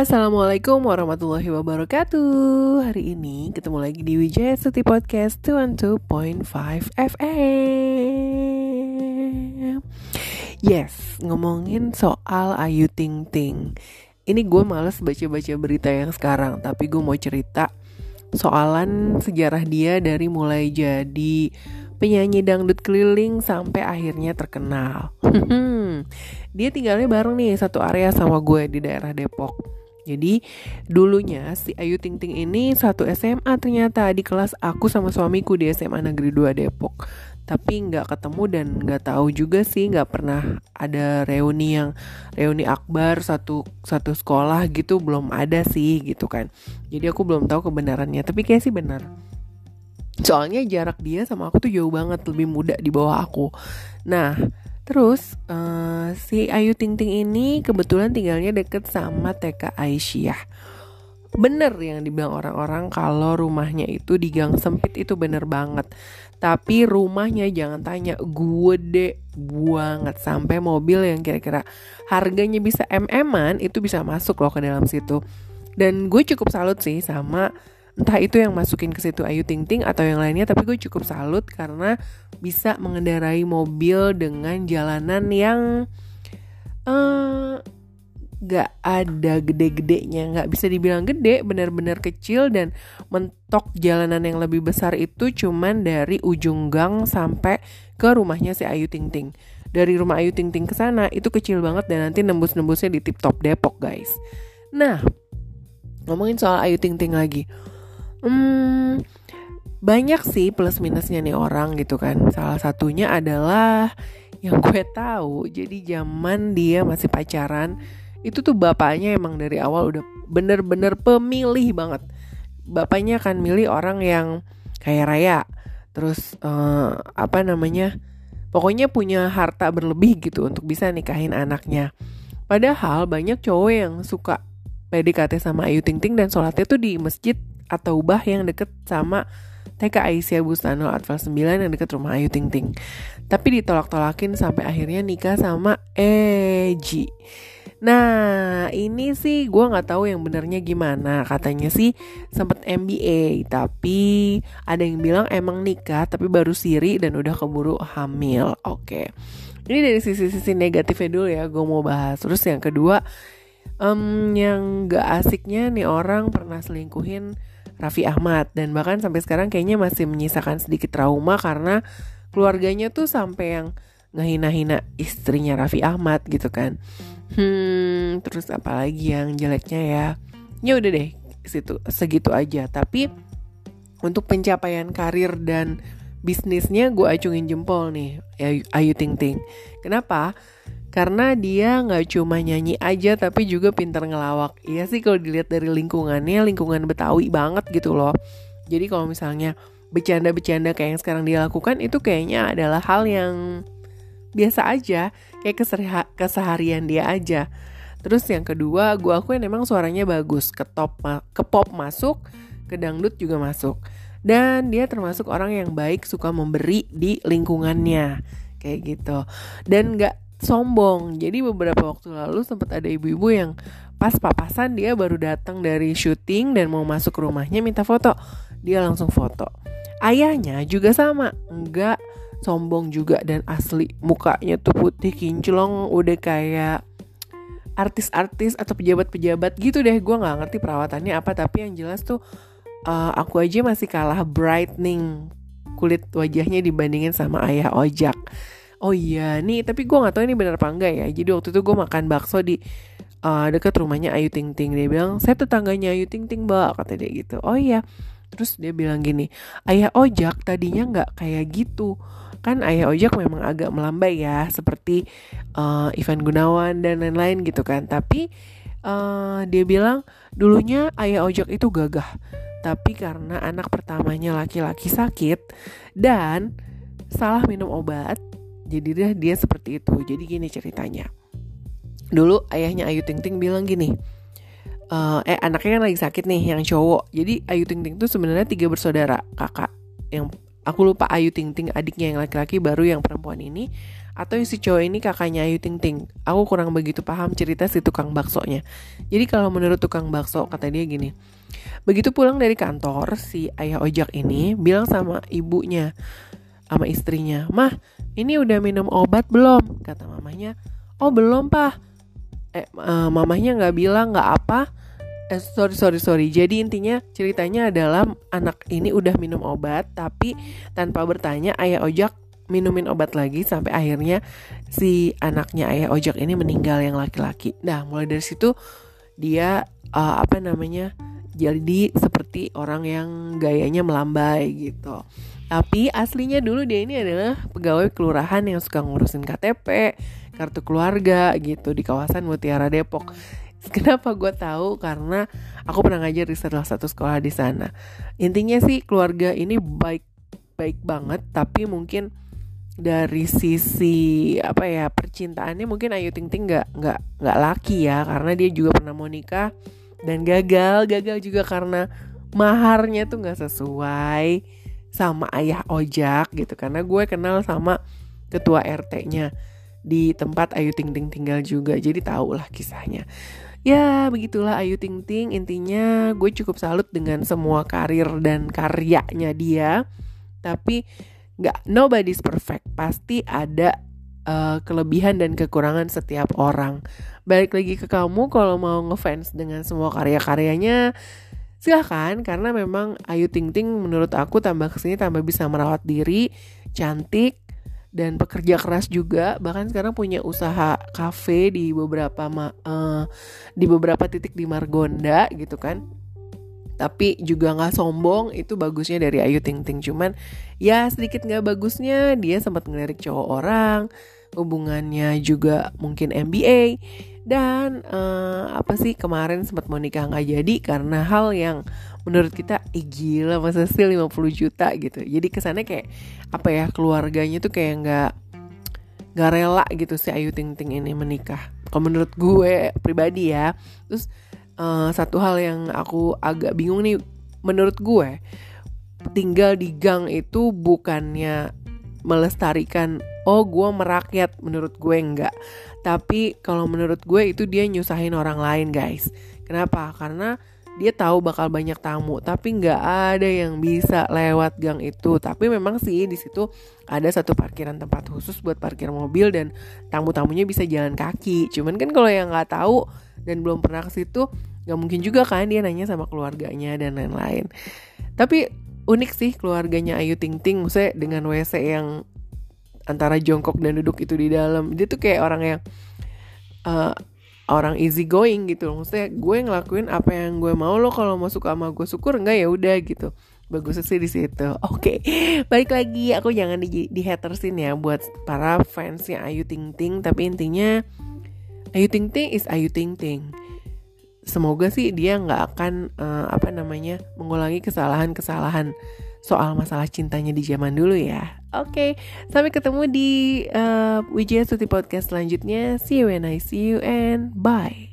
Assalamualaikum warahmatullahi wabarakatuh Hari ini ketemu lagi di Wijaya Suti Podcast 212.5 FM Yes, ngomongin soal Ayu Ting Ting Ini gue males baca-baca berita yang sekarang Tapi gue mau cerita soalan sejarah dia dari mulai jadi penyanyi dangdut keliling sampai akhirnya terkenal. dia tinggalnya bareng nih satu area sama gue di daerah Depok. Jadi dulunya si Ayu Ting Ting ini satu SMA ternyata di kelas aku sama suamiku di SMA Negeri 2 Depok. Tapi nggak ketemu dan nggak tahu juga sih nggak pernah ada reuni yang reuni akbar satu satu sekolah gitu belum ada sih gitu kan. Jadi aku belum tahu kebenarannya tapi kayak sih benar. Soalnya jarak dia sama aku tuh jauh banget lebih muda di bawah aku. Nah, terus uh, si Ayu Ting Ting ini kebetulan tinggalnya deket sama TK Aisyah. Bener yang dibilang orang-orang kalau rumahnya itu di gang sempit itu bener banget. Tapi rumahnya jangan tanya gede banget sampai mobil yang kira-kira harganya bisa mm-an itu bisa masuk loh ke dalam situ. Dan gue cukup salut sih sama entah itu yang masukin ke situ Ayu Ting Ting atau yang lainnya tapi gue cukup salut karena bisa mengendarai mobil dengan jalanan yang uh, gak ada gede-gedenya nggak bisa dibilang gede benar-benar kecil dan mentok jalanan yang lebih besar itu cuman dari ujung gang sampai ke rumahnya si Ayu Ting Ting. Dari rumah Ayu Ting Ting ke sana itu kecil banget dan nanti nembus-nembusnya di tip top Depok guys. Nah ngomongin soal Ayu Ting Ting lagi Hmm, banyak sih plus minusnya nih orang gitu kan. Salah satunya adalah yang gue tahu. Jadi zaman dia masih pacaran, itu tuh bapaknya emang dari awal udah bener-bener pemilih banget. Bapaknya akan milih orang yang kaya raya, terus uh, apa namanya, pokoknya punya harta berlebih gitu untuk bisa nikahin anaknya. Padahal banyak cowok yang suka PDKT sama Ayu Ting Ting dan sholatnya tuh di masjid atau bah yang deket sama TK Aisyah Bustano Atfal 9 yang deket rumah Ayu Ting Ting. Tapi ditolak-tolakin sampai akhirnya nikah sama Eji. Nah ini sih gue nggak tahu yang benernya gimana Katanya sih sempet MBA Tapi ada yang bilang emang nikah Tapi baru siri dan udah keburu hamil Oke Ini dari sisi-sisi negatifnya dulu ya Gue mau bahas Terus yang kedua um, Yang gak asiknya nih orang pernah selingkuhin Raffi Ahmad dan bahkan sampai sekarang kayaknya masih menyisakan sedikit trauma karena keluarganya tuh sampai yang ngehina-hina istrinya Raffi Ahmad gitu kan. Hmm, terus apalagi yang jeleknya ya. Ya udah deh, situ segitu aja. Tapi untuk pencapaian karir dan bisnisnya gue acungin jempol nih Ayu, Ayu Ting Ting. Kenapa? Karena dia nggak cuma nyanyi aja tapi juga pintar ngelawak. Iya sih kalau dilihat dari lingkungannya lingkungan betawi banget gitu loh. Jadi kalau misalnya bercanda-bercanda kayak yang sekarang dia lakukan itu kayaknya adalah hal yang biasa aja. Kayak keseharian dia aja. Terus yang kedua gue akuin emang suaranya bagus. Ke top ke pop masuk ke dangdut juga masuk. Dan dia termasuk orang yang baik suka memberi di lingkungannya. Kayak gitu. Dan nggak sombong. Jadi beberapa waktu lalu sempat ada ibu-ibu yang pas papasan dia baru datang dari syuting dan mau masuk rumahnya minta foto. Dia langsung foto. Ayahnya juga sama, enggak sombong juga dan asli mukanya tuh putih kinclong udah kayak artis-artis atau pejabat-pejabat gitu deh gue nggak ngerti perawatannya apa tapi yang jelas tuh uh, aku aja masih kalah brightening kulit wajahnya dibandingin sama ayah ojak oh iya nih tapi gue nggak tahu ini benar apa enggak ya. Jadi waktu itu gue makan bakso di uh, dekat rumahnya Ayu Ting Ting. Dia bilang saya tetangganya Ayu Ting Ting mbak kata dia gitu. Oh iya. Terus dia bilang gini ayah ojak tadinya nggak kayak gitu. Kan ayah ojak memang agak melambai ya seperti uh, Ivan Gunawan dan lain-lain gitu kan. Tapi uh, dia bilang dulunya ayah ojak itu gagah tapi karena anak pertamanya laki-laki sakit dan salah minum obat jadi dia dia seperti itu jadi gini ceritanya dulu ayahnya Ayu Ting Ting bilang gini uh, eh anaknya kan lagi sakit nih yang cowok jadi Ayu Ting Ting tuh sebenarnya tiga bersaudara kakak yang aku lupa Ayu Ting Ting adiknya yang laki-laki baru yang perempuan ini atau si cowok ini kakaknya Ayu Ting Ting. Aku kurang begitu paham cerita si tukang baksonya. Jadi kalau menurut tukang bakso kata dia gini. Begitu pulang dari kantor, si ayah ojek ini bilang sama ibunya, sama istrinya, Mah, ini udah minum obat belum? Kata mamanya, Oh belum pak. Eh, uh, mamahnya nggak bilang nggak apa. Eh, sorry sorry sorry. Jadi intinya ceritanya adalah anak ini udah minum obat, tapi tanpa bertanya ayah ojek minumin obat lagi sampai akhirnya si anaknya ayah ojek ini meninggal yang laki-laki. Nah mulai dari situ dia uh, apa namanya jadi seperti orang yang gayanya melambai gitu. Tapi aslinya dulu dia ini adalah pegawai kelurahan yang suka ngurusin KTP, kartu keluarga gitu di kawasan Mutiara Depok. Kenapa gue tahu? Karena aku pernah ngajar di salah satu sekolah di sana. Intinya sih keluarga ini baik baik banget, tapi mungkin dari sisi apa ya percintaannya mungkin Ayu Ting Ting nggak nggak nggak laki ya karena dia juga pernah mau nikah dan gagal gagal juga karena maharnya tuh nggak sesuai sama ayah ojak gitu. Karena gue kenal sama ketua RT-nya di tempat Ayu Ting Ting tinggal juga. Jadi tau lah kisahnya. Ya begitulah Ayu Ting Ting. Intinya gue cukup salut dengan semua karir dan karyanya dia. Tapi nggak nobody's perfect. Pasti ada uh, kelebihan dan kekurangan setiap orang. Balik lagi ke kamu kalau mau ngefans dengan semua karya-karyanya silahkan karena memang Ayu Ting Ting menurut aku tambah ke sini tambah bisa merawat diri cantik dan pekerja keras juga. Bahkan sekarang punya usaha kafe di beberapa uh, di beberapa titik di Margonda gitu kan tapi juga nggak sombong itu bagusnya dari Ayu Ting Ting. Cuman ya sedikit nggak bagusnya dia sempat ngelirik cowok orang hubungannya juga mungkin MBA dan uh, apa sih kemarin sempat mau nikah nggak jadi karena hal yang menurut kita eh gila masa sih 50 juta? gitu. Jadi kesannya kayak apa ya keluarganya tuh kayak nggak nggak rela gitu si Ayu Ting Ting ini menikah. Kalau menurut gue pribadi ya. Terus uh, satu hal yang aku agak bingung nih menurut gue tinggal di gang itu bukannya melestarikan oh gue merakyat menurut gue enggak. Tapi kalau menurut gue itu dia nyusahin orang lain guys. Kenapa? Karena dia tahu bakal banyak tamu tapi nggak ada yang bisa lewat gang itu. Tapi memang sih di situ ada satu parkiran tempat khusus buat parkir mobil dan tamu-tamunya bisa jalan kaki. Cuman kan kalau yang nggak tahu dan belum pernah ke situ nggak mungkin juga kan dia nanya sama keluarganya dan lain-lain. Tapi unik sih keluarganya Ayu Ting Ting maksudnya dengan WC yang antara jongkok dan duduk itu di dalam. Dia tuh kayak orang yang uh, orang easy going gitu loh. Maksudnya gue ngelakuin apa yang gue mau lo kalau mau suka sama gue syukur enggak ya udah gitu. Bagus sih di situ. Oke okay. balik lagi. Aku jangan di, di hatersin ya buat para fansnya Ayu Ting Ting tapi intinya Ayu Ting Ting is Ayu Ting Ting semoga sih dia nggak akan uh, apa namanya mengulangi kesalahan-kesalahan soal masalah cintanya di zaman dulu ya. Oke, okay, sampai ketemu di uh, Wijaya Suti Podcast selanjutnya. See you when I see you and bye.